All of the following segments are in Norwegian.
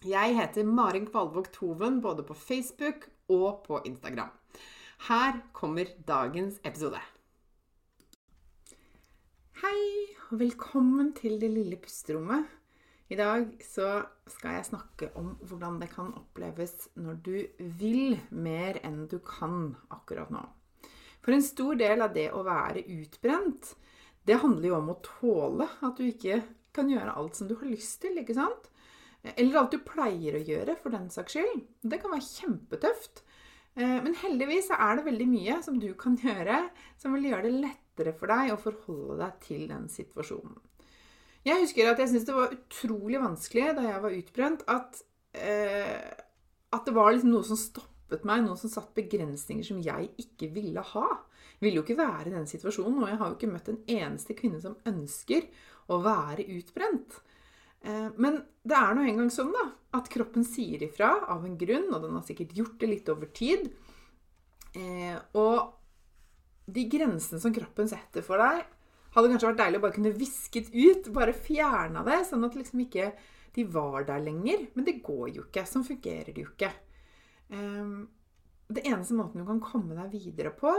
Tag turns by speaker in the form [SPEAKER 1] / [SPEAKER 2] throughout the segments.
[SPEAKER 1] Jeg heter Marin Kvalvåg Toven både på Facebook og på Instagram. Her kommer dagens episode. Hei, og velkommen til det lille pusterommet. I dag så skal jeg snakke om hvordan det kan oppleves når du vil mer enn du kan akkurat nå. For en stor del av det å være utbrent, det handler jo om å tåle at du ikke kan gjøre alt som du har lyst til, ikke sant? Eller alt du pleier å gjøre, for den saks skyld. Det kan være kjempetøft. Eh, men heldigvis er det veldig mye som du kan gjøre som vil gjøre det lettere for deg å forholde deg til den situasjonen. Jeg husker at jeg syntes det var utrolig vanskelig da jeg var utbrent, at, eh, at det var liksom noe som stoppet meg, noe som satt begrensninger som jeg ikke ville ha. Jeg ville jo ikke være i den situasjonen, og jeg har jo ikke møtt en eneste kvinne som ønsker å være utbrent. Eh, men det er nå engang sånn da, at kroppen sier ifra av en grunn, og den har sikkert gjort det litt over tid. Eh, og de grensene som kroppen setter for deg, hadde kanskje vært deilig å bare kunne visket ut, bare fjerna det, sånn at liksom ikke de var der lenger. Men det går jo ikke. Sånn fungerer det jo ikke. Eh, det eneste måten du kan komme deg videre på,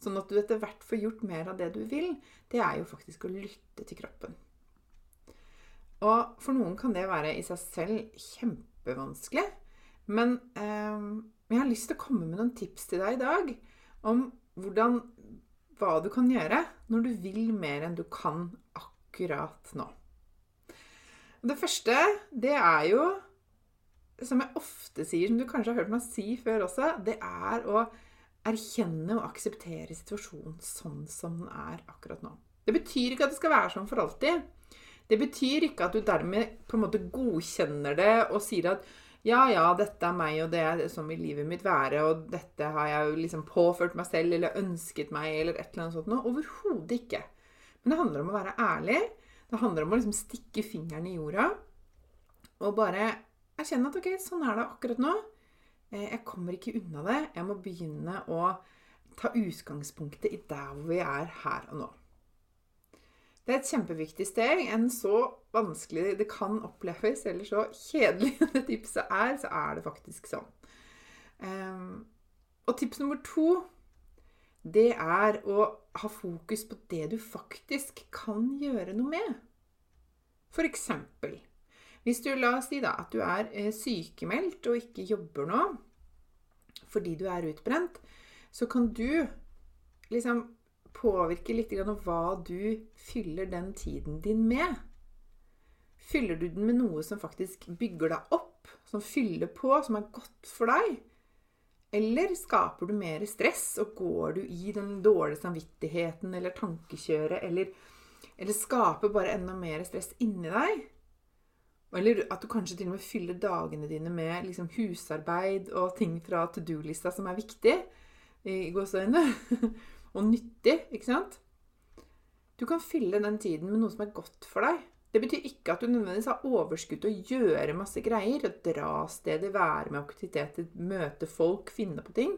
[SPEAKER 1] sånn at du etter hvert får gjort mer av det du vil, det er jo faktisk å lytte til kroppen. Og for noen kan det være i seg selv kjempevanskelig. Men eh, jeg har lyst til å komme med noen tips til deg i dag om hvordan, hva du kan gjøre når du vil mer enn du kan akkurat nå. Det første, det er jo, som jeg ofte sier, som du kanskje har hørt meg si før også, det er å erkjenne og akseptere situasjonen sånn som den er akkurat nå. Det betyr ikke at det skal være sånn for alltid. Det betyr ikke at du dermed på en måte godkjenner det og sier at ja, ja, dette er meg, og det er sånn vil livet mitt være, og dette har jeg liksom påført meg selv, eller ønsket meg, eller et eller annet sånt noe. Overhodet ikke. Men det handler om å være ærlig. Det handler om å liksom stikke fingeren i jorda og bare erkjenne at ok, sånn er det akkurat nå. Eh, jeg kommer ikke unna det. Jeg må begynne å ta utgangspunktet i der hvor vi er her og nå. Det er et kjempeviktig steg. Enn så vanskelig det kan oppleves, eller så kjedelig det tipset er, så er det faktisk sånn. Um, og tips nummer to, det er å ha fokus på det du faktisk kan gjøre noe med. For eksempel hvis du la oss si da at du er eh, sykemeldt og ikke jobber nå fordi du er utbrent, så kan du liksom påvirker litt hva du fyller den tiden din med. Fyller du den med noe som faktisk bygger deg opp, som fyller på, som er godt for deg? Eller skaper du mer stress, og går du i den dårlige samvittigheten eller tankekjøret, eller, eller skaper bare enda mer stress inni deg? Eller at du kanskje til og med fyller dagene dine med liksom husarbeid og ting fra to do-lista som er viktig, i gåseøynene. og nyttig, ikke sant? Du kan fylle den tiden med noe som er godt for deg. Det betyr ikke at du nødvendigvis har overskudd til å gjøre masse greier. Å dra steder, være med aktiviteter, møte folk, finne på ting.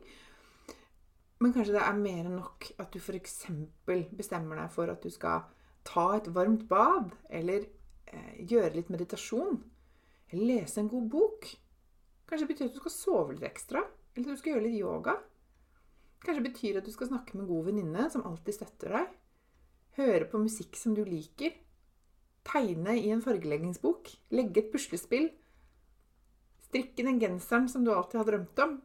[SPEAKER 1] Men kanskje det er mer enn nok at du f.eks. bestemmer deg for at du skal ta et varmt bad, eller eh, gjøre litt meditasjon. Eller lese en god bok. Kanskje det betyr at du skal sove litt ekstra. Eller at du skal gjøre litt yoga. Kanskje betyr at du skal snakke med en god venninne som alltid støtter deg. Høre på musikk som du liker. Tegne i en fargeleggingsbok. Legge et puslespill. Strikke den genseren som du alltid har drømt om.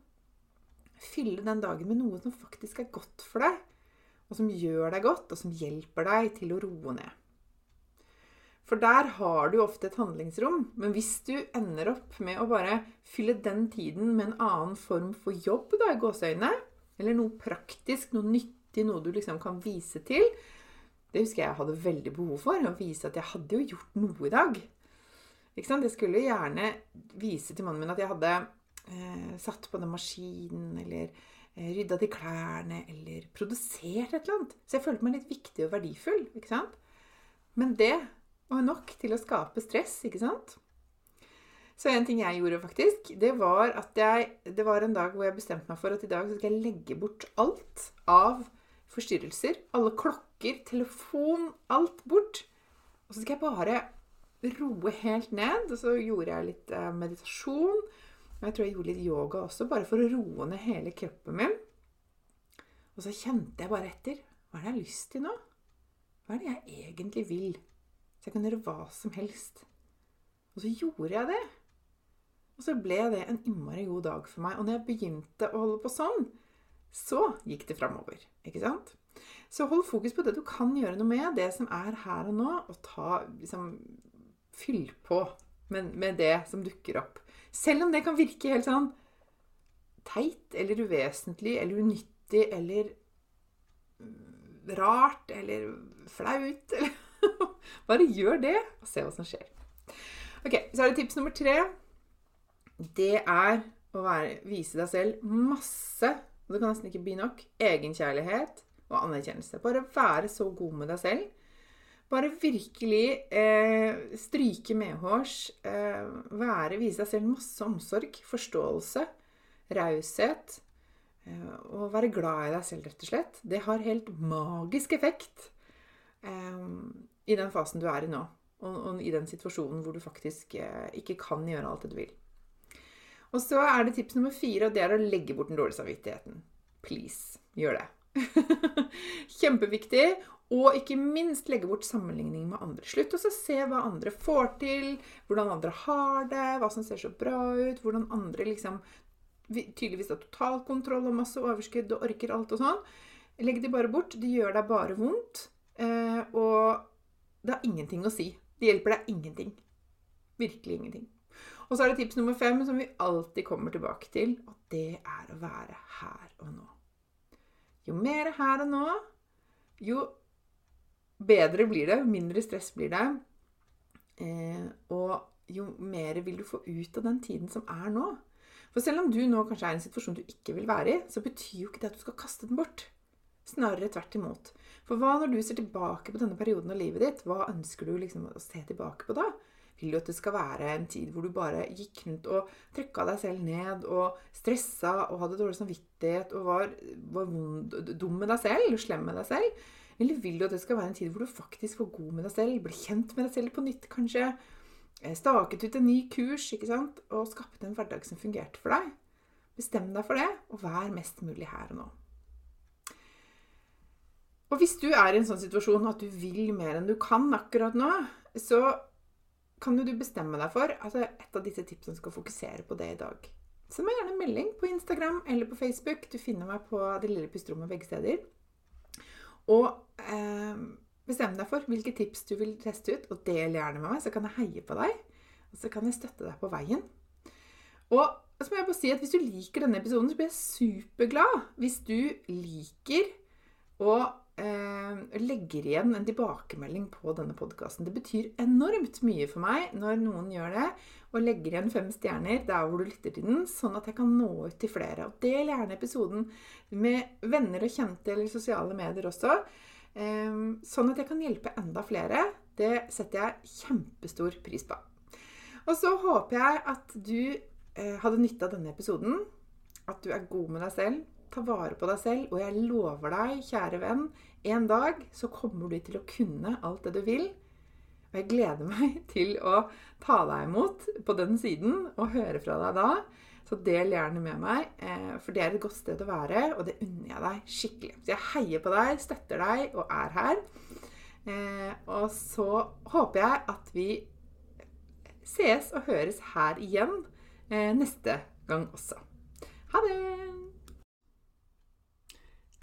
[SPEAKER 1] Fylle den dagen med noe som faktisk er godt for deg, og som gjør deg godt, og som hjelper deg til å roe ned. For der har du ofte et handlingsrom. Men hvis du ender opp med å bare fylle den tiden med en annen form for jobb, da, i gåseøynene, eller noe praktisk, noe nyttig, noe du liksom kan vise til Det husker jeg jeg hadde veldig behov for. Å vise at jeg hadde jo gjort noe i dag. Ikke sant? Jeg skulle gjerne vise til mannen min at jeg hadde eh, satt på den maskinen, eller eh, rydda til klærne, eller produsert et eller annet. Så jeg følte meg litt viktig og verdifull. ikke sant? Men det var nok til å skape stress, ikke sant? Så en ting jeg gjorde, faktisk, det var at jeg Det var en dag hvor jeg bestemte meg for at i dag skal jeg legge bort alt av forstyrrelser. Alle klokker, telefon, alt bort. Og så skal jeg bare roe helt ned. Og så gjorde jeg litt eh, meditasjon. Og jeg tror jeg gjorde litt yoga også, bare for å roe ned hele kroppen min. Og så kjente jeg bare etter. Hva er det jeg har lyst til nå? Hva er det jeg egentlig vil? Så jeg kan gjøre hva som helst. Og så gjorde jeg det. Og så ble det en innmari god dag for meg. Og når jeg begynte å holde på sånn, så gikk det framover. Ikke sant? Så hold fokus på det du kan gjøre noe med, det som er her og nå, og ta liksom Fyll på med, med det som dukker opp. Selv om det kan virke helt sånn teit eller uvesentlig eller unyttig eller rart eller flaut eller Bare gjør det, og se hva som skjer. Ok, Så er det tips nummer tre. Det er å være, vise deg selv masse og det kan nesten ikke bli nok egenkjærlighet og anerkjennelse. Bare være så god med deg selv. Bare virkelig eh, stryke medhårs. Eh, være, vise deg selv masse omsorg, forståelse, raushet. Eh, og være glad i deg selv, rett og slett. Det har helt magisk effekt eh, i den fasen du er i nå. Og, og, i den situasjonen hvor du faktisk eh, ikke kan gjøre alt det du vil. Og så er det tips nummer fire, og det er å legge bort den dårlige samvittigheten. Please, gjør det. Kjempeviktig. Og ikke minst legge bort sammenligning med andre. Slutt å se hva andre får til, hvordan andre har det, hva som ser så bra ut, hvordan andre liksom tydeligvis har totalkontroll og masse overskudd og orker alt og sånn. Legg de bare bort. De gjør deg bare vondt. Eh, og det har ingenting å si. Det hjelper deg ingenting. Virkelig ingenting. Og så er det tips nummer fem, som vi alltid kommer tilbake til, og det er å være her og nå. Jo mer her og nå, jo bedre blir det, mindre stress blir det. Eh, og jo mer vil du få ut av den tiden som er nå. For selv om du nå kanskje er i en situasjon du ikke vil være i, så betyr jo ikke det at du skal kaste den bort. Snarere tvert imot. For hva når du ser tilbake på denne perioden av livet ditt? Hva ønsker du liksom å se tilbake på da? Vil du at det skal være en tid hvor du bare gikk rundt og trykka deg selv ned og stressa og hadde dårlig samvittighet og var, var vond, dum med deg selv slem med deg selv? Eller vil du at det skal være en tid hvor du faktisk får god med deg selv, blir kjent med deg selv på nytt, kanskje? Eh, staket ut en ny kurs ikke sant? og skapet en hverdag som fungerte for deg? Bestem deg for det, og vær mest mulig her og nå. Og hvis du er i en sånn situasjon at du vil mer enn du kan akkurat nå, så kan jo du bestemme deg for altså et av disse tipsene skal fokusere på det i dag. Send meg gjerne en melding på Instagram eller på Facebook. Du finner meg på Det lille pusterommet begge steder. Og eh, bestem deg for hvilke tips du vil teste ut, og del gjerne med meg, så kan jeg heie på deg. Og så kan jeg støtte deg på veien. Og så må jeg bare si at hvis du liker denne episoden, så blir jeg superglad hvis du liker eh, legger igjen en tilbakemelding på denne podkasten. Det betyr enormt mye for meg når noen gjør det, og legger igjen fem stjerner der hvor du lytter til den, sånn at jeg kan nå ut til flere. Og del gjerne episoden med venner og kjente eller sosiale medier også. Eh, sånn at jeg kan hjelpe enda flere. Det setter jeg kjempestor pris på. Og så håper jeg at du eh, hadde nytte av denne episoden. At du er god med deg selv, Ta vare på deg selv, og jeg lover deg, kjære venn, en dag så kommer du til å kunne alt det du vil. Og jeg gleder meg til å ta deg imot på den siden og høre fra deg da. Så del gjerne med meg, eh, for det er et godt sted å være, og det unner jeg deg skikkelig. Så jeg heier på deg, støtter deg og er her. Eh, og så håper jeg at vi ses og høres her igjen eh, neste gang også. Ha det!